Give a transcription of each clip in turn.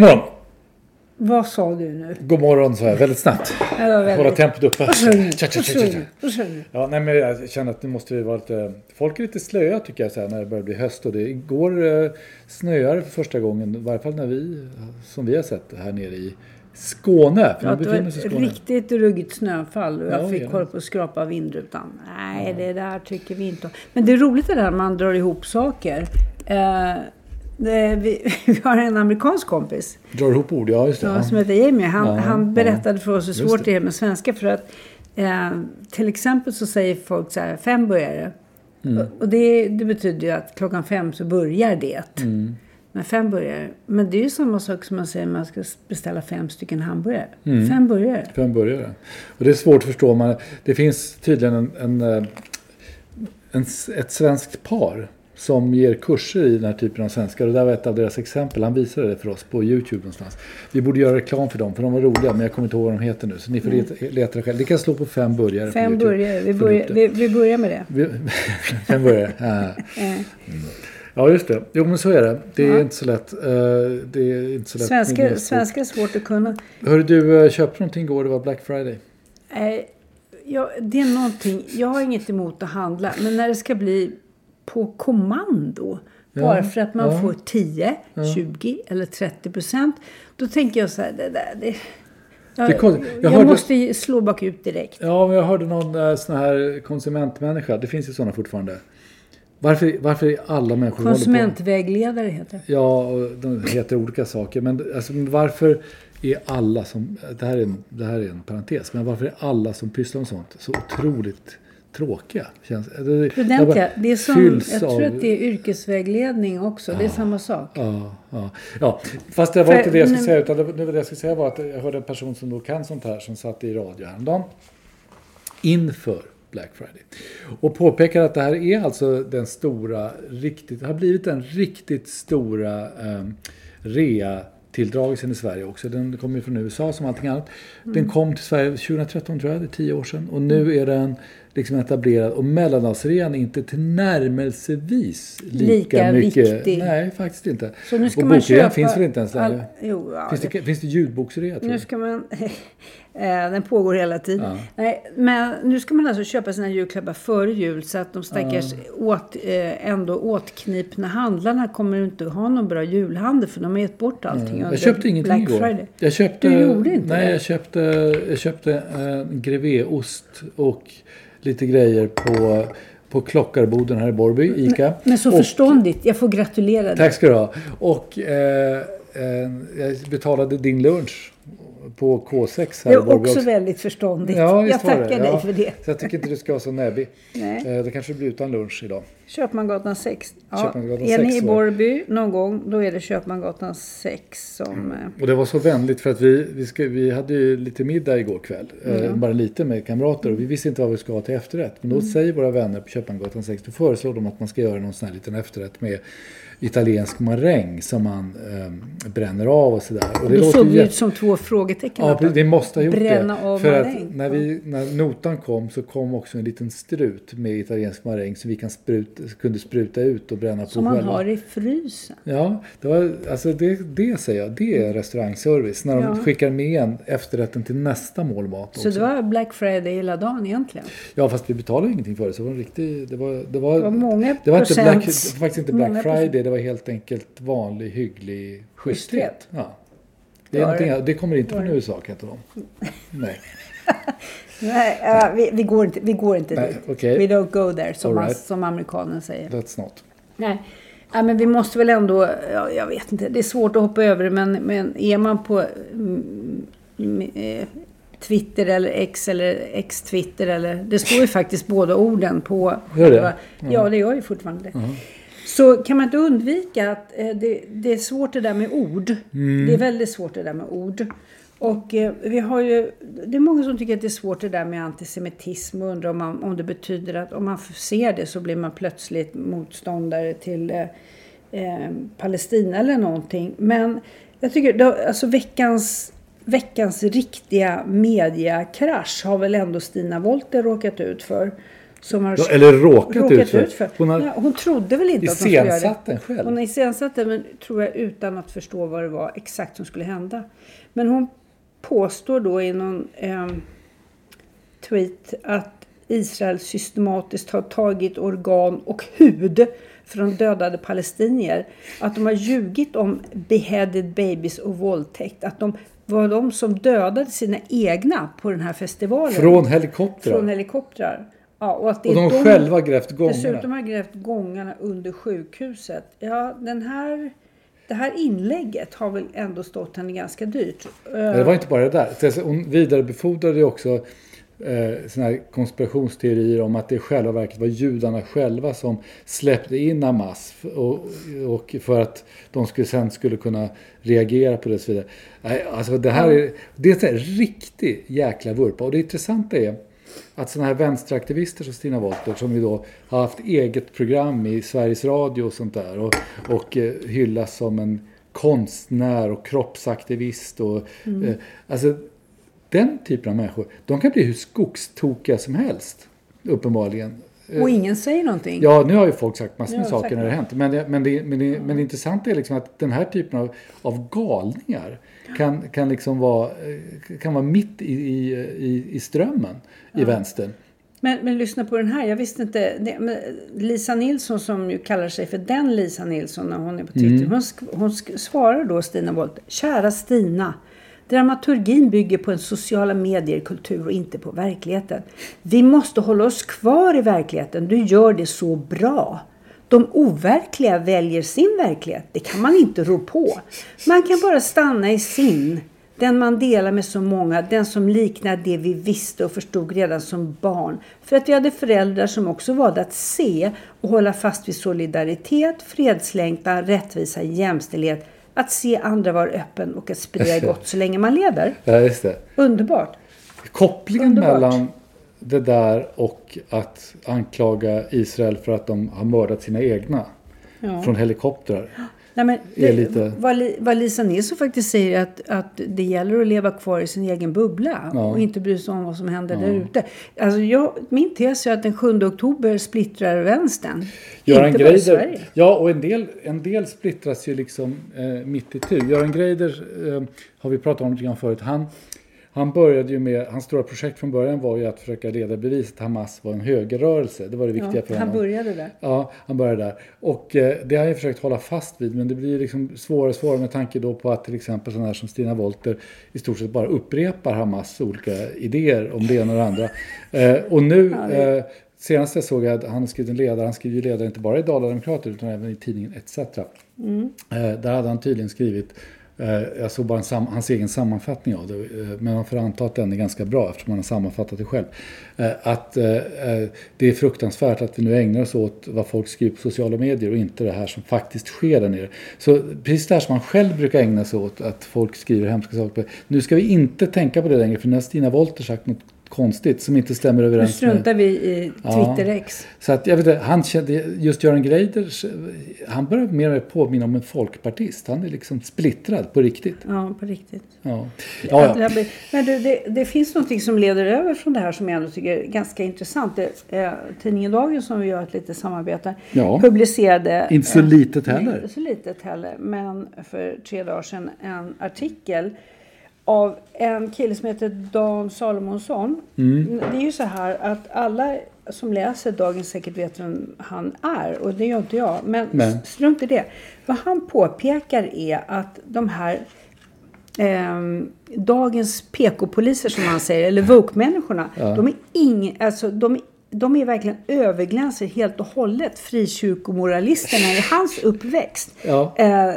Morgon. Vad sa du nu? God morgon så här, väldigt snabbt. Det väldigt- Hålla tempot uppe. Sa? Tja, tja, tja, sa sa? Ja, nej, men jag känner att nu måste vi vara lite... Folk är lite slöa tycker jag så här, när det börjar bli höst. Och det igår eh, snöar för första gången, i varje fall när vi, som vi har sett här nere i Skåne. För Ja, det var Skåne. riktigt ruggigt snöfall och jag Ja, fick ja. hålla på att skrapa vindrutan. Nej, det där tycker vi inte om. Men det är roligt det där man drar ihop saker. Eh, det, vi, vi har en amerikansk kompis Drar ihop ord, ja just det. ja, Ja. som heter Jamie. Han, Ja, han ja. berättade för oss hur svårt det. är med svenska. För att eh, till exempel så säger folk så här, fem börjar. Mm. Och det, det betyder ju att klockan fem så börjar det. Mm. Men fem burgare. Men det är ju samma sak som man säger man ska beställa fem stycken hamburgare. Mm. Fem burgare. Fem burgare. Och det är svårt att förstå. Man, det finns tydligen en, en, eh, en, ett svenskt par som ger kurser i den här typen av svenska. Och det där var ett av deras exempel. Han visade det för oss på YouTube någonstans. Vi borde göra reklam för dem, för de var roliga, men jag kommer inte ihåg vad de heter nu. Så ni får leta, leta själv. Ni kan slå på fem burgare Fem burgare. Vi börjar, det. vi, vi börjar med det. Vi- fem burgare. Ja. Eh, ja, just det. Jo, men så är det. Det är Ja. inte så lätt. Eh, Det är inte så lätt. Svenska, svenska är svårt att kunna. Hörru du, eh, köpte någonting igår. Det var Black Friday. Eh, ja, det är någonting. Jag har inget emot att handla. Men när det ska bli på kommando. Ja, Bara för att man ja. får 10, 20 eller 30 procent. Då tänker jag så här. Det där, det, jag, jag, Jag hörde- måste slå bakut direkt. Ja, men jag hörde någon eh, sån här konsumentmänniska. Det finns ju sådana fortfarande. Varför, varför är alla människor. Konsumentvägledare heter det. Ja, och de heter olika saker. Men alltså, varför är alla som... Det här, är en, det här är en parentes. Men varför är alla som pysslar med sånt så otroligt tråkiga? Känns, bara det är som, jag tror av- att det är yrkesvägledning också. Det är samma sak. Ja, ja. ja, fast det var För inte det jag skulle säga. Utan det, det, det jag skulle säga var att jag hörde en person som då kan sånt här som satt i radio häromdagen. Inför Black Friday. Och påpekar att det här är alltså den stora, riktigt, har blivit den riktigt stora eh, rea tilldragelsen i Sverige också. Den kommer ju från USA som allting annat. Den kom till Sverige 2013 tror jag, det är tio år sedan. Och nu är den liksom etablerad. Och mellandagsrean är inte tillnärmelsevis lika, Lika mycket. viktig. Nej, faktiskt inte. Så nu ska och man bokrean köpa... finns väl inte ens all- längre? Jo, ja, Finns det, det, finns det ljudboksrea nu ska man... Eh, Den pågår hela tiden. Ja. Nej, men nu ska man alltså köpa sina julklappar före jul så att de stackars åt, eh, ändå åtknipna handlarna kommer inte att ha någon bra julhandel för de har gett bort allting under Jag köpte ingenting Black igår. Friday. Jag köpte, Du gjorde inte nej, det? jag köpte, jag köpte eh, grevéost och lite grejer på, på Klockarboden här i Borby, ICA. Men så och, förståndigt. Jag får gratulera dig. Tack ska du ha. Och eh, eh, jag betalade din lunch på K6 här Det är Borby också väldigt förståndigt. Ja, jag var tackar det. dig Ja. för det. Så jag tycker inte du ska vara så näbbig. Nej. Eh, det kanske blir utan lunch idag. Köpmangatan 6. Ja, Köpmangatan är ni 6 i var- Borrby någon gång, då är det Köpmangatan 6 som... eh, Och det var så vänligt för att vi, vi, ska, vi hade ju lite middag igår kväll. Eh, bara lite med kamrater och vi visste inte vad vi skulle ha till efterrätt. Men då säger våra vänner på Köpmangatan 6, då föreslår de att man ska göra någon sån här liten efterrätt med italiensk maräng som man eh, bränner av och sådär. Och såg det jätte- ut som två frågetecken. Ja, det måste ha gjort bränna det. av För maräng. att när, vi, när notan kom så kom också en liten strut med italiensk maräng som vi kan spruta, kunde spruta ut och bränna Som på man själva. har i frysen. Ja, det, var, alltså det, det säger jag. Det är restaurangservice. När de Ja. skickar med en efterrätten till nästa målmat Så också. det var Black Friday hela dagen egentligen. Ja, fast vi betalade ingenting för det. Så det var en riktig... Det var, det var, Det var många det var inte Black, det var faktiskt inte Black Friday. Det var helt enkelt vanlig, hygglig schyssthet. Ja. Det, är det? det kommer inte från? USA kan jag tala om. Nej. Nej, ja, vi, vi går inte, vi går inte Nej, dit. okej. We don't go there, som, right. som amerikanen säger. That's not. Nej. Nej, men vi måste väl ändå, ja, jag vet inte, det är svårt att hoppa över men, men är man på mm, mm, eh, Twitter eller X eller X-Twitter eller, det står ju faktiskt båda orden på. Gör det? Mm. Ja, det gör ju fortfarande det. Så kan man inte undvika att eh, det, det är svårt det där med ord. Mm. Det är väldigt svårt det där med ord. Och eh, vi har ju, det är många som tycker att det är svårt det där med antisemitism och undrar om, man, om det betyder att om man ser det så blir man plötsligt motståndare till eh, eh, Palestina eller någonting. Men jag tycker, då, alltså veckans, veckans riktiga mediakrasch har väl ändå Stina Wolter råkat ut för. Som har Ja, eller råkat ut för. Hon, Hon har hon trodde väl inte att hon skulle göra det. den själv. Hon iscensatte men tror jag utan att förstå vad det var exakt som skulle hända. Men hon påstår då i någon ehm, tweet att Israel systematiskt har tagit organ och hud från dödade palestinier. Att de har ljugit om beheaded babies och våldtäkt. Att de var de som dödade sina egna på den här festivalen. Från helikoptrar. Från helikoptrar. Ja, och att det och är de själva grävt gångarna. Dessutom har grävt gångarna under sjukhuset. Ja, den här, det här inlägget har väl ändå stått henne ganska dyrt. Men det var inte bara det där. Hon vidarebefordrade också eh, såna här konspirationsteorier om att det i själva verket var judarna själva som släppte in Hamas och, och för att de skulle, sen skulle kunna reagera på det och så vidare. Nej, alltså det här är, det är så här riktig jäkla vurpa. Och det intressanta är att sådana här vänsteraktivister som Stina Wolter som ju då har haft eget program i Sveriges Radio och sånt där och, och eh, hyllas som en konstnär och kroppsaktivist och eh, alltså den typen av människor, de kan bli hur skogstokiga som helst uppenbarligen. Eh, Och ingen säger någonting. Ja, nu har ju folk sagt massor Ja, med saker när det har hänt. Men det, men, det, men, det, men det intressanta är liksom att den här typen av, av galningar kan, kan liksom vara, eh, kan vara mitt i, i, i, strömmen i vänstern. Men, men lyssna på den här. Jag visste inte. Det, Lisa Nilsson som ju kallar sig för den Lisa Nilsson när hon är på Twitter. Hon, sk, hon sk, svarar då Stina Wollter. Kära Stina. Dramaturgin bygger på en sociala medier-kultur och inte på verkligheten. Vi måste hålla oss kvar i verkligheten. Du gör det så bra. De overkliga väljer sin verklighet. Det kan man inte rå på. Man kan bara stanna i sin. Den man delar med så många, den som liknar det vi visste och förstod redan som barn. För att vi hade föräldrar som också valde att se och hålla fast vid solidaritet, fredslängtan, rättvisa, jämställdhet. Att se andra vara öppen och att sprida gott så länge man lever. Ja, just det. Underbart. Kopplingen Underbart. mellan det där och att anklaga Israel för att de har mördat sina egna Ja. från helikoptrar. Nej, men är det, lite- vad, vad Lisa Nilsson faktiskt säger att, att det gäller att leva kvar i sin egen bubbla Ja. och inte bry sig om vad som händer där ute. Alltså jag, min tes är att den 7 oktober splittrar vänstern. Göran inte bara Greider, Sverige. ja och en del, en del splittras ju liksom eh, mitt i tur. Göran Greider eh, har vi pratat om lite grann förut. Han, han började ju med, hans stora projekt från början var ju att försöka leda bevis att Hamas var en högerrörelse. Det var det viktiga Ja, för han honom. började där. Ja, han började där. Och eh, det har jag försökt hålla fast vid men det blir liksom svårare och svårare med tanke då på att till exempel sådana här som Stina Wolter i stort sett bara upprepar Hamas olika idéer om det ena och det andra. Eh, och nu, eh, senast jag såg att han skrivit en ledare, han skriver ju ledare inte bara i Dala-Demokraten utan även i tidningen ETC. Mm. Eh, där hade han tydligen skrivit Eh, jag såg bara sam, hans egen sammanfattning av det, eh, men man får anta att den är ganska bra eftersom han har sammanfattat det själv. Eh, att det är fruktansvärt att vi nu ägnar oss åt vad folk skriver på sociala medier och inte det här som faktiskt sker där nere. Så precis det här som man själv brukar ägna sig åt, att folk skriver hemska saker. Nu ska vi inte tänka på det längre, för nu har Stina Wolter sagt något konstigt som inte stämmer överens Nu struntar med... vi i Twitter-X. Ja, så att jag vet inte, han kände, just Göran Greider, han börjar mer och mer påminna om en folkpartist. Han är liksom splittrad på riktigt. Ja, på riktigt. Ja. Ja, ja. Men du, det, det, finns något som leder över från det här som jag ändå tycker är ganska intressant. Det, eh, tidningen Dagen som vi gör ett litet samarbete ja. publicerade. Inte så litet heller. Inte så litet heller. Men för tre dagar sedan en artikel av en kille som heter Dan Salomonsson. Mm. Det är ju så här att alla som läser Dagens säkert vet vem han är och det gör inte jag. Men Nej. strunt i det. Vad han påpekar är att de här eh, dagens PK-poliser som han säger, eller woke-människorna. Ja. De är ing, alltså, de de är verkligen överglänser helt och hållet frikyrkomoralisterna i hans uppväxt. Ja. Eh,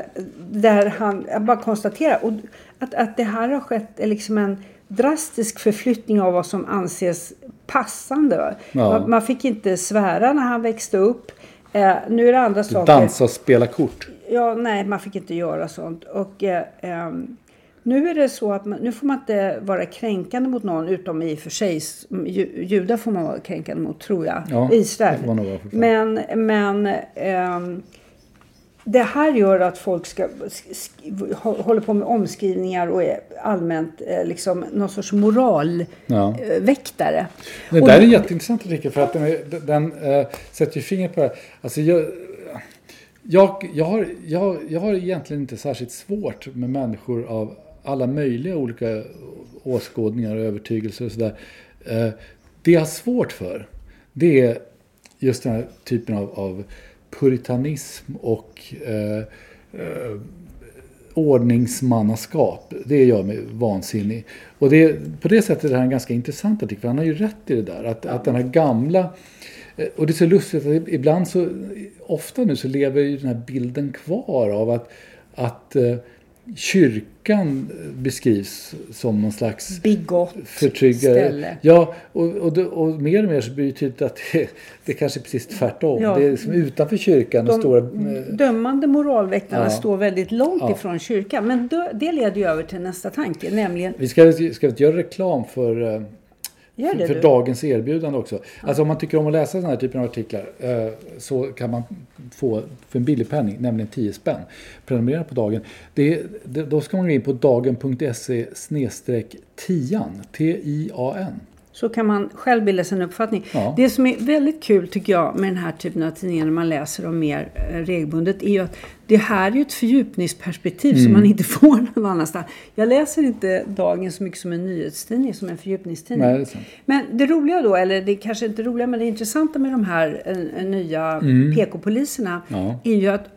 där han, jag bara konstaterar, och att, att det här har skett liksom en drastisk förflyttning av vad som anses passande. Ja. Man, man, fick inte svära när han växte upp. Eh, nu är det andra saker. Dansa och spela kort. Ja, nej, man fick inte göra sånt. Och eh, eh, nu är det så att man, nu får man inte vara kränkande mot någon utom i och för sig judar får man vara kränkande mot tror jag. Ja, Israel. Men, men eh, det här gör att folk ska, håller på med omskrivningar och är allmänt eh, liksom någon sorts moralväktare. Ja. Det där är en jätteintressant artikel för att den, är, den äh, sätter ju fingret på det alltså jag, jag, jag, har, jag, jag har egentligen inte särskilt svårt med människor av alla möjliga olika åskådningar och övertygelser och sådär. Eh, det jag har svårt för, det är just den här typen av, av puritanism och eh, eh, ordningsmannaskap. Det gör mig vansinnig. Och det, på det sättet är det här en ganska intressant artikel, för han har ju rätt i det där. Att, att den här gamla... Eh, och det är så lustigt att ibland så... Ofta nu så lever ju den här bilden kvar av att, att eh, kyrkan beskrivs som någon slags Bigott förtryggare. Ställe. Ja, och, och, och, mer och mer så blir det tydligt att det, det kanske är precis tvärtom. Ja, det är liksom utanför kyrkan. De stora, dömande moralväktarna ja. står väldigt långt ja. ifrån kyrkan. Men det leder ju över till nästa tanke, nämligen... Vi ska, ska inte göra reklam för eh, för, för dagens erbjudande också. Alltså om man tycker om att läsa den här typen av artiklar eh, så kan man få för en billig penning, nämligen 10 spänn, prenumerera på Dagen. Det, det, då ska man gå in på dagen.se snedstreck tian, T-I-A-N så kan man själv bilda sig en uppfattning. Ja. Det som är väldigt kul tycker jag med den här typen av tidningar när man läser dem mer eh, regelbundet är ju att det här är ju ett fördjupningsperspektiv mm. som man inte får någon annanstans. Jag läser inte Dagen så mycket som en nyhetstidning, som en fördjupningstidning. Nej, det men det roliga då, eller det kanske inte roliga, men det intressanta med de här äh, nya mm. PK-poliserna ja. är ju att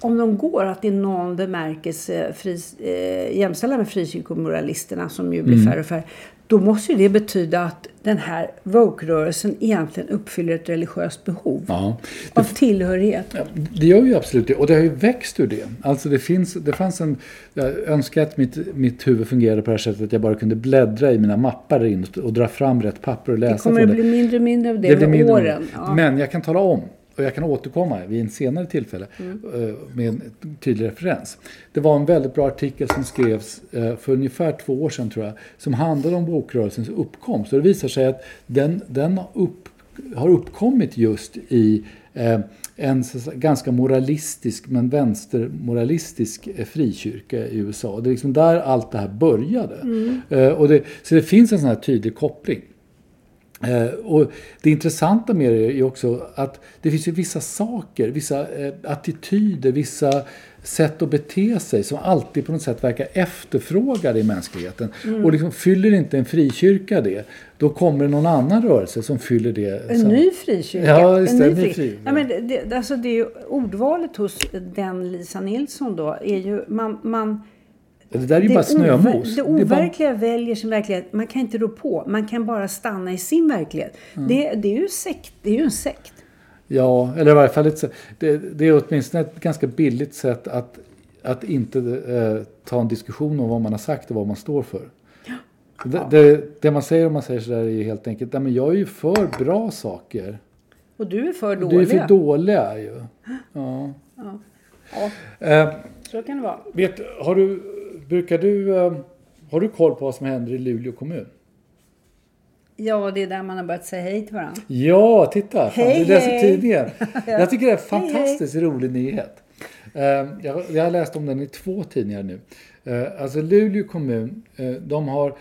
om de går att i någon bemärkelse fri, äh, jämställa med frikyrkomoralisterna som ju blir mm. färre och färre då måste ju det betyda att den här woke-rörelsen egentligen uppfyller ett religiöst behov ja. av tillhörighet. Det gör ju absolut det. Och det har ju växt ur det. Alltså det, finns, det fanns en... Jag önskar att mitt, mitt huvud fungerade på det här sättet att jag bara kunde bläddra i mina mappar in och, och dra fram rätt papper och läsa. Det kommer att bli mindre och mindre av det, det med åren. Ja. Men jag kan tala om och jag kan återkomma vid en senare tillfälle mm. Eh, med en tydlig referens. Det var en väldigt bra artikel som skrevs eh, för ungefär två år sedan tror jag, som handlade om bokrörelsens uppkomst. Och det visar sig att den, den upp, har uppkommit just i eh, en ganska moralistisk men vänstermoralistisk frikyrka i USA. Det är liksom där allt det här började. Mm. Och det, så det finns en sån här tydlig koppling. Eh, och det intressanta med det är också att det finns ju vissa saker, vissa eh, attityder, vissa sätt att bete sig som alltid på något sätt verkar efterfrågade i mänskligheten. Mm. Och liksom fyller inte en frikyrka det, då kommer det någon annan rörelse som fyller det. En som... ny frikyrka? Ja, just. En ny fri... ja, men det, alltså det är ju, ordvalet hos den Lisa Nilsson då är ju man, man det där är ju det bara snömos. Det overkliga bara... väljer sin verklighet. Man kan inte rå på. Man kan bara stanna i sin verklighet. Mm. Det, det, är ju sekt. det är ju en sekt. Ja, eller i varje fall ett, det, det är åtminstone ett ganska billigt sätt att, att inte eh, ta en diskussion om vad man har sagt och vad man står för. Det, det, det man säger om man säger sådär är ju helt enkelt, nej men jag är ju för bra saker. Och du är för Du dåliga. är för dåliga ju. Ja. Ja, Eh, så kan det vara. vet, har du, brukar du, eh, har du koll på vad som händer i Luleå kommun? Ja, det är där man har börjat säga hej till varandra. Ja, titta! Fan, Hej, du läser hej. tidningen. Jag tycker det är en Hej, fantastiskt rolig nyhet. Eh, Jag, jag har läst om den i två tidningar nu. Eh, Alltså Luleå kommun, de har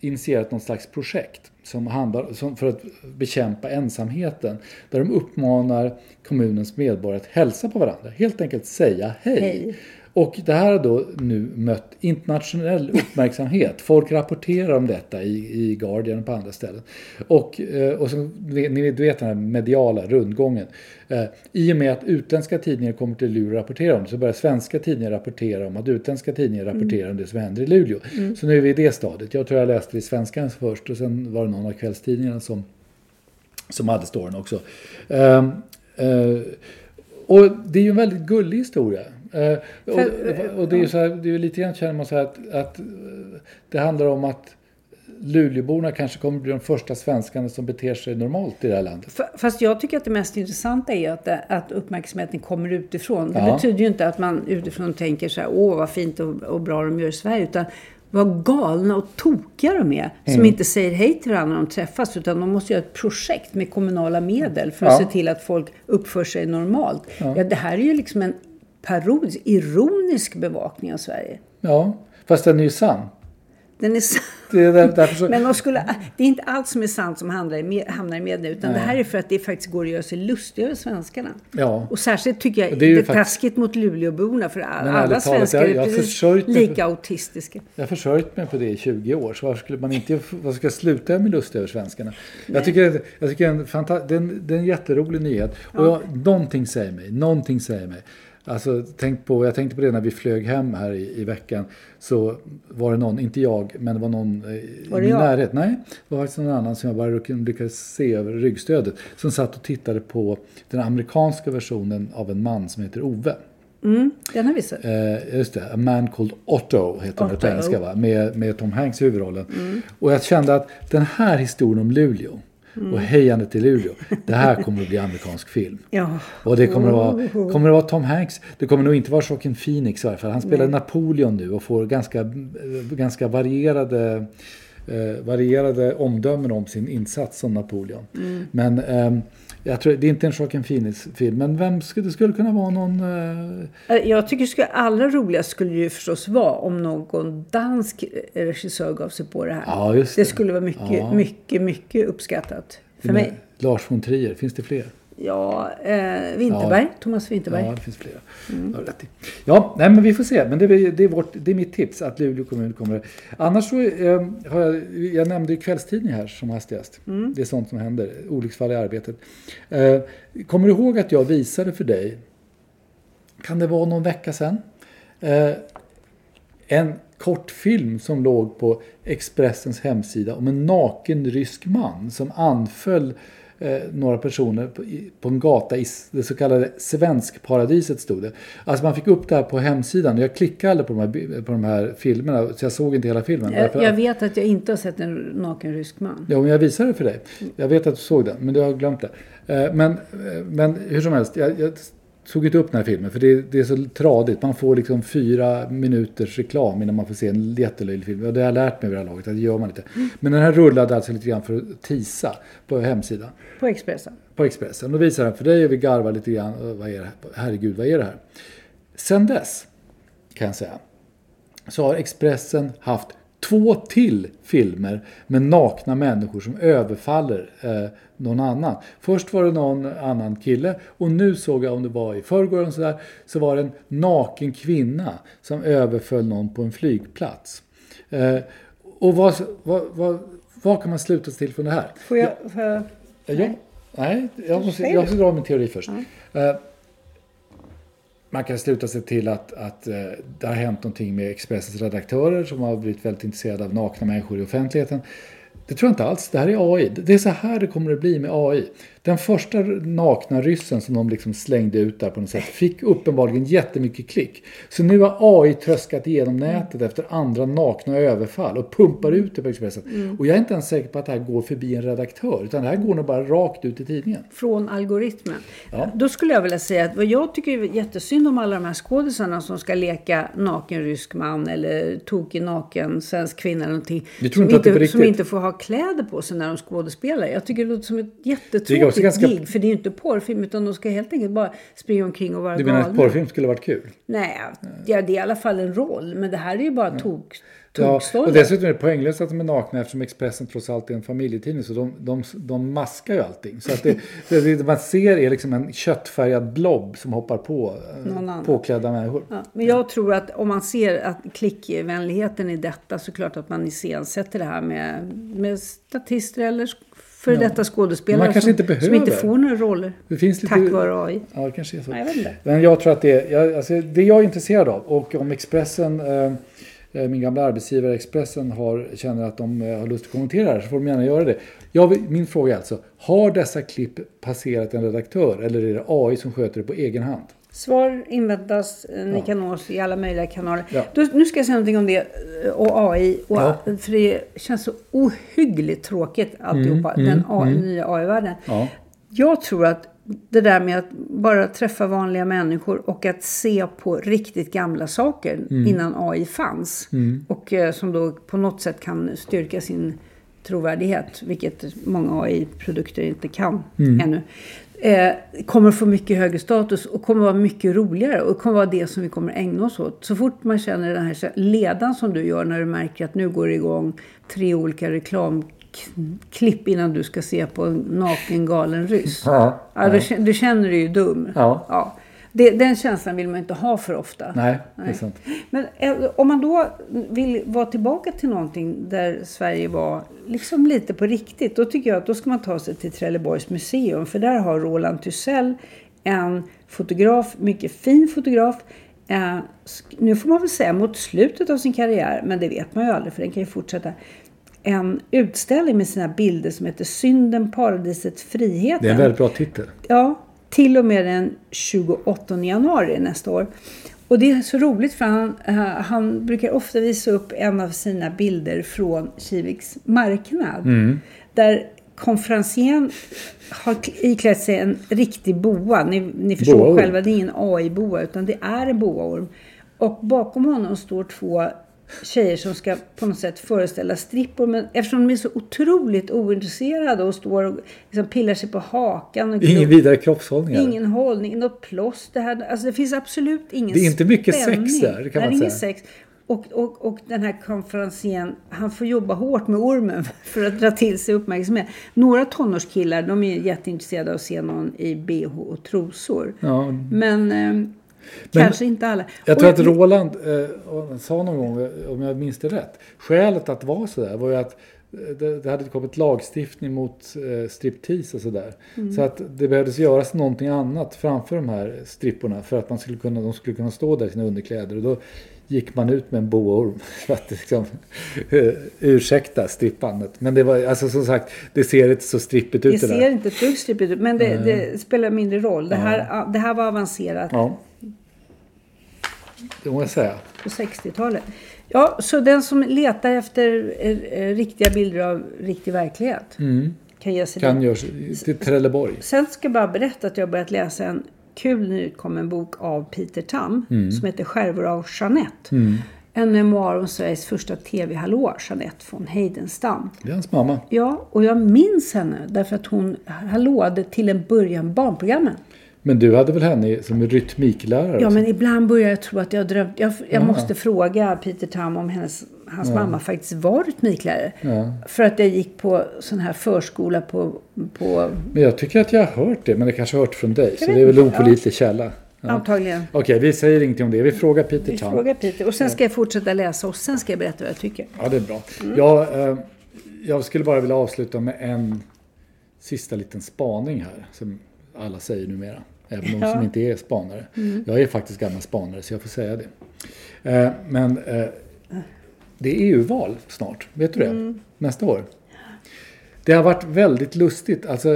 initierat något slags projekt som handlar som för att bekämpa ensamheten. Där de uppmanar kommunens medborgare att hälsa på varandra. Helt enkelt säga hej. Hej. Och det här har då nu mött internationell uppmärksamhet. Folk rapporterar om detta i, i Guardian och på andra ställen. Och, eh, och så, ni vet, den här mediala rundgången. Eh, I och med att utländska tidningar kommer till Luleå och rapporterar om det så börjar svenska tidningar rapportera om att utländska tidningar rapporterar om det som händer i Luleå. Så nu är vi i det stadiet. Jag tror jag läste det i Svenskan först och sen var det någon av kvällstidningarna som, som hade storyn också. Ehm, eh, och det är ju en väldigt gullig historia. Eh, och, och det är ju så här, det är lite grann känner man så här att, att eh, det handlar om att Luleåborna kanske kommer bli de första svenskarna som beter sig normalt i det här landet. Fast jag tycker att det mest intressanta är att, det- att uppmärksamheten kommer utifrån. Det Ja. betyder ju inte att man utifrån tänker så här, åh vad fint och, och bra de gör i Sverige. Utan vad galna och tokiga de är. Mm. Som inte säger hej till varandra när de träffas. Utan de måste göra ett projekt med kommunala medel för att Ja. se till att folk uppför sig normalt. Ja. det här är ju liksom en parodisk, ironisk bevakning av Sverige. Ja, fast den är ju sann. Den är sann. Det är där, därför så, Men de skulle, det är inte allt som är sant som hamnar i, med- hamnar i media. Utan det här är för att det faktiskt går att göra sig lustig över svenskarna. ja. Och särskilt tycker jag det det är är, ju faktiskt- taskigt mot Luleåborna. För all- alla talat, svenskar jag- är jag har precis lika autistiska. Jag har försörjt mig på det i 20 år, så varför skulle man inte varför ska jag sluta med lust över svenskarna? Jag tycker, jag tycker en fanta- det, är en, det är en jätterolig nyhet. Och jag, någonting säger mig, någonting säger mig. Alltså, tänk på, jag tänkte på det när vi flög hem här i, i veckan. Så var det någon, inte jag, men det var någon eh, i Var det min jag? närhet. Nej, det var faktiskt någon annan som jag bara lyck- lyckades se över ryggstödet. Som satt och tittade på den amerikanska versionen av en man som heter Ove. Mm, den har vi sett. Eh, just det, A Man Called Otto heter den på. Mm. engelska va? Med, med Tom Hanks i huvudrollen. Och jag kände att den här historien om Luleå Mm. och hejandet till Luleå, det här kommer att bli amerikansk film. Ja. Och det kommer att vara, kommer att vara Tom Hanks. Det kommer nog inte vara Joaquin Phoenix i alla fall. Han spelar Napoleon nu och får ganska, eh, ganska varierade, eh, varierade omdömen om sin insats som Napoleon. Mm. Men ehm, jag tror, det är inte en Joaquin Phoenix-film. Men vem skulle, det skulle kunna vara någon... Eh, Eh, Jag tycker skulle, allra roligast skulle ju förstås vara om någon dansk regissör gav sig på det här. Ja, just det det. skulle vara mycket, Ja. mycket, mycket uppskattat. För mig. Lars von Trier, finns det fler? Ja, eh, Winterberg. Thomas Winterberg. Ja, det finns flera. Mm. Ja, rätt ja, nej men vi får se. Men det är, det är, vårt, det är mitt tips att Luleå kommun kommer. Annars så eh, har jag, jag nämnde kvällstidning här som hastigast. Det är sånt som händer. Olycksfall i arbetet. Eh, kommer du ihåg att jag visade för dig, kan det vara någon vecka sedan? Eh, en kortfilm som låg på Expressens hemsida om en naken rysk man som anföll eh, några personer på, i, på en gata i det så kallade Svenskparadiset stod det. Alltså man fick upp det här på hemsidan och jag klickade aldrig på de här, på de här filmerna så jag såg inte hela filmen. Jag, Därför- jag vet att jag inte har sett en naken rysk man. Ja, men jag visade det för dig. Jag vet att du såg den, men du har glömt det. Eh, Men, eh, men hur som helst, jag, jag tog inte upp den här filmen för det, det är så tradigt. Man får liksom fyra minuters reklam innan man får se en jättelöjlig film. Och det har jag lärt mig vid det här laget, att det gör man inte. Men den här rullade alltså lite grann för att tisa på hemsidan På Expressen. på Expressen. Då visar den för dig och vi garvar lite grann. Vad är det här? Herregud, vad är det här? Sen dess, kan jag säga, så har Expressen haft två till filmer med nakna människor som överfaller eh, någon annan. Först var det någon annan kille och nu såg jag om det var i förrgår sådär, så var det en naken kvinna som överföll någon på en flygplats. Eh, och vad, vad, vad, vad kan man sluta sig till från det här? Får jag... Jag... Ja, nej. jag måste, jag måste dra min teori först. Eh, man kan sluta sig till att, att eh, det har hänt någonting med Expressens redaktörer som har blivit väldigt intresserade av nakna människor i offentligheten. Det tror jag inte alls. Det här är AI. Det är så här det kommer att bli med AI. Den första nakna ryssen som de liksom slängde ut där på något sätt fick uppenbarligen jättemycket klick. Så nu har AI tröskat igenom nätet efter andra nakna överfall och pumpar ut det på Expressen. Mm. Och jag är inte ens säker på att det här går förbi en redaktör. Utan det här går nog bara rakt ut i tidningen. Från algoritmen. Ja. Då skulle jag vilja säga att vad jag tycker är jättesynd om alla de här skådisarna som ska leka naken rysk man eller tokig naken svensk kvinna eller någonting. Du tror som, inte att det är på som riktigt? inte får ha kläder på sig när de skådespelar. Jag tycker det låter som ett jättetråkigt också ganska- gig. För det är ju inte porrfilm utan de ska helt enkelt bara springa omkring och vara Du menar att galna. porrfilm skulle varit kul? Nej, ja, det är i alla fall en roll. Men det här är ju bara tok, Ja, och dessutom är det poänglöst att de är nakna eftersom Expressen trots allt är en familjetidning. Så de, de, de maskar ju allting. Så att det, det, det man ser är liksom en köttfärgad blob som hoppar på eh, påklädda människor. Ja, men jag tror att om man ser att klickvänligheten i detta så klart att man iscensätter det här med, med statister eller för detta skådespelare Man kanske som, inte som inte får några roller Det finns lite- tack vare AI. Ja, det kanske är så. Nej, jag. Men jag tror att det är, jag, alltså, det jag är intresserad av och om Expressen, eh, min gamla arbetsgivare Expressen har, känner att de eh, har lust att kommentera det här så får de gärna göra det. Vill- min fråga är alltså, har dessa klipp passerat en redaktör eller är det AI som sköter det på egen hand? Svar inväntas. eh, Ni kan nå oss i alla möjliga kanaler. Ja. Då, nu ska jag säga någonting om det eh, och AI. Och, Ja. För det känns så ohyggligt tråkigt alltihopa. den AI, nya AI-världen. Ja. Jag tror att det där med att bara träffa vanliga människor och att se på riktigt gamla saker innan AI fanns. Och eh, som då på något sätt kan styrka sin trovärdighet, vilket många AI-produkter inte kan ännu. Eh, kommer få mycket högre status och kommer vara mycket roligare och kommer vara det som vi kommer ägna oss åt. Så fort man känner den här ledan som du gör när du märker att nu går det igång tre olika reklamklipp innan du ska se på en naken galen ryss. Ja, Ja, du, känner- du känner dig ju dum. Ja. Det, den känslan vill man inte ha för ofta. Nej, sant. Men eh, om man då vill vara tillbaka till någonting där Sverige var liksom lite på riktigt. Då tycker jag att då ska man ta sig till Trelleborgs museum. För där har Roland Thysell en fotograf, mycket fin fotograf. Eh, nu får man väl säga mot slutet av sin karriär, men det vet man ju aldrig för den kan ju fortsätta. En utställning med sina bilder som heter Synden, paradiset, friheten. Det är en väldigt bra titel. Ja, till och med den 28 januari nästa år. Och det är så roligt för han, eh, han brukar ofta visa upp en av sina bilder från Kiviks marknad. Där konferencieren har kl- iklätt sig en riktig boa. Ni, ni förstår Boaorm. själva, det är ingen AI-boa utan det är en boaorm. Och bakom honom står två tjejer som ska på något sätt föreställa strippor. Men eftersom de är så otroligt ointresserade och står och liksom pillar sig på hakan. Och Ingen vidare kroppshållning. Ingen hållning, något plåster. Alltså det finns absolut ingen Det är inte mycket spänning. sex där, kan man säga. Sex. Och, och, och den här konferencieren, han får jobba hårt med ormen för att dra till sig uppmärksamhet. Några tonårskillar, de är jätteintresserade av att se någon i bh och trosor. Ja. Men, eh, kanske inte alla. Jag tror att Roland eh, sa någon gång, eh, om jag minns det rätt, skälet att vara sådär var ju att eh, det, det hade kommit lagstiftning mot eh, striptease och sådär. Mm. Så att det behövdes göras någonting annat framför de här stripporna för att man skulle kunna, de skulle kunna stå där i sina underkläder. Och då gick man ut med en boaorm för att liksom, eh, ursäkta strippandet. Men det var, alltså som sagt, det ser inte så strippigt ut Det det, ser inte ett dugg strippigt ut, men det, det spelar mindre roll. Det här, det här var avancerat. Ja. Det må jag säga. på 60-talet. Ja, så den som letar efter eh, eh, riktiga bilder av riktig verklighet kan ge sig Mm. Kan dit. görs till Trelleborg. Sen ska jag bara berätta att jag har börjat läsa en kul nyutkommen bok av Peter Tam Mm. som heter Skärvor av Jeanette. En memoar om Sveriges första tv-hallå, Jeanette von Heidenstam. Det är hans mamma. Ja, och jag minns henne därför att hon hallåade till en början barnprogrammen. Men du hade väl henne som rytmiklärare? Ja, men ibland börjar jag tro att jag drömt. Jag, jag måste fråga Peter Tam om hennes, hans mamma faktiskt var rytmiklärare. För att jag gick på sån här förskola på... på Men jag tycker att jag har hört det, men det kanske har hört från dig. Så vet det är väl inte, opålitlig källa. Ja. Antagligen. Okej, vi säger ingenting om det. Vi frågar Peter Vi Tam. frågar Peter. Och sen ska jag fortsätta läsa och sen ska jag berätta vad jag tycker. Ja, det är bra. Mm. Jag, eh, jag skulle bara vilja avsluta med en sista liten spaning här. Som alla säger numera. Även de Ja. Mm. som inte är spanare. Jag är faktiskt gammal spanare så jag får säga det. Eh, men eh, det är EU-val snart. Vet du det? Mm. Nästa år. Det har varit väldigt lustigt. Alltså,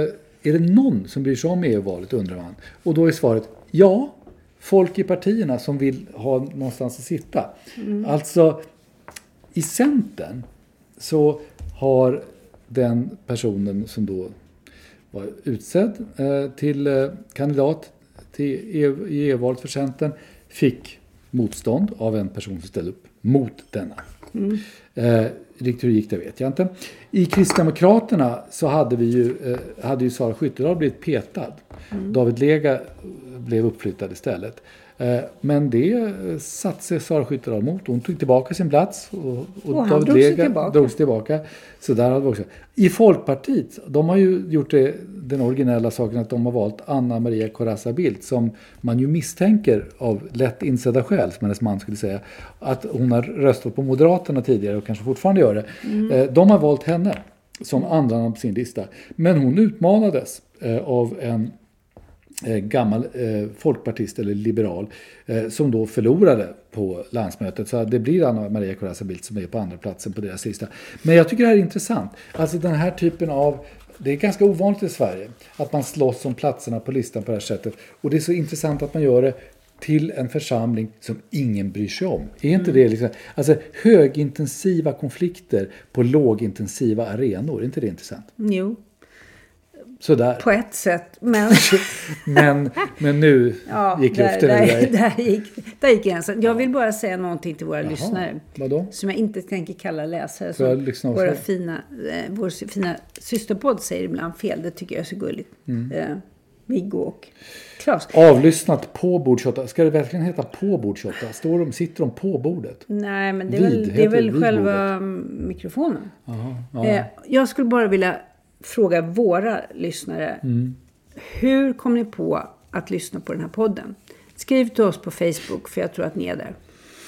är det någon som bryr sig om EU-valet undrar man. Och då är svaret ja. Folk i partierna som vill ha någonstans att sitta. Alltså, i Centern så har den personen som då var utsedd eh, till eh, kandidat till EU, EU-valet för Centern fick motstånd av en person som ställde upp mot denna. Eh, riktigt hur det gick det vet jag inte. I Kristdemokraterna så hade vi ju, eh, hade ju Sara Skyttedal blivit petad. David Lega blev uppflyttad istället. Eh, men det eh, satte sig Sara Skyttedal mot. Hon tog tillbaka sin plats och, Och han drog sig tillbaka. drog sig tillbaka. Så där hade vi också. I Folkpartiet, de har ju gjort det, den originella saken att de har valt Anna Maria Corazza Bildt som man ju misstänker av lätt insedda skäl, som hennes man skulle säga, att hon har röstat på Moderaterna tidigare och kanske fortfarande gör det. Eh, De har valt henne som andra namn på sin lista. Men hon utmanades av en gammal eh, folkpartist eller liberal eh, som då förlorade på landsmötet. Så det blir Anna Maria Corazza Bildt som är på andra platsen på deras lista. Men jag tycker det här är intressant. Alltså den här typen av det är ganska ovanligt i Sverige att man slåss om platserna på listan på det här sättet. Och det är så intressant att man gör det till en församling som ingen bryr sig om. Är inte det liksom, alltså högintensiva konflikter på lågintensiva arenor, är inte det intressant? Jo, Sådär. på ett sätt. Men Men, men nu ja, gick där, luften ur där, dig. där, gick, där gick gränsen. Jag vill bara säga någonting till våra lyssnare. Vadå? Som jag inte tänker kalla läsare. Som lyssna våra fina, eh, vår fina systerpodd säger ibland fel. Det tycker jag är så gulligt. Mm. Eh, Viggo och Claes. Avlyssnat på bord 28. Ska det verkligen heta på bord 28? Står de, sitter de på bordet? Nej, men det är Vid, väl, det är väl själva mm, mikrofonen. Jaha, ja. Eh, jag skulle bara vilja fråga våra lyssnare. Mm. Hur kom ni på att lyssna på den här podden? Skriv till oss på Facebook, för jag tror att ni är där.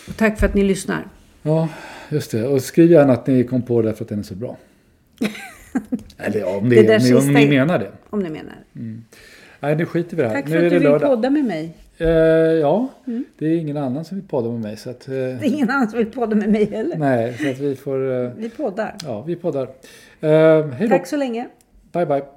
Och tack för att ni lyssnar. ja, just det. Och skriv gärna att ni kom på det för att den är så bra. Eller ja, om, det, Det om, ni, om ni menar det. Om ni menar. Nej, nu skiter vi i det här. Tack nu för är att du vill lördag. podda med mig. Eh, ja, Mm. det är ingen annan som vill podda med mig. Så att, eh, Det är ingen annan som vill podda med mig heller. nej, så att vi får... Eh, Vi poddar. ja, vi poddar. Eh. Tack så länge. Bye, bye.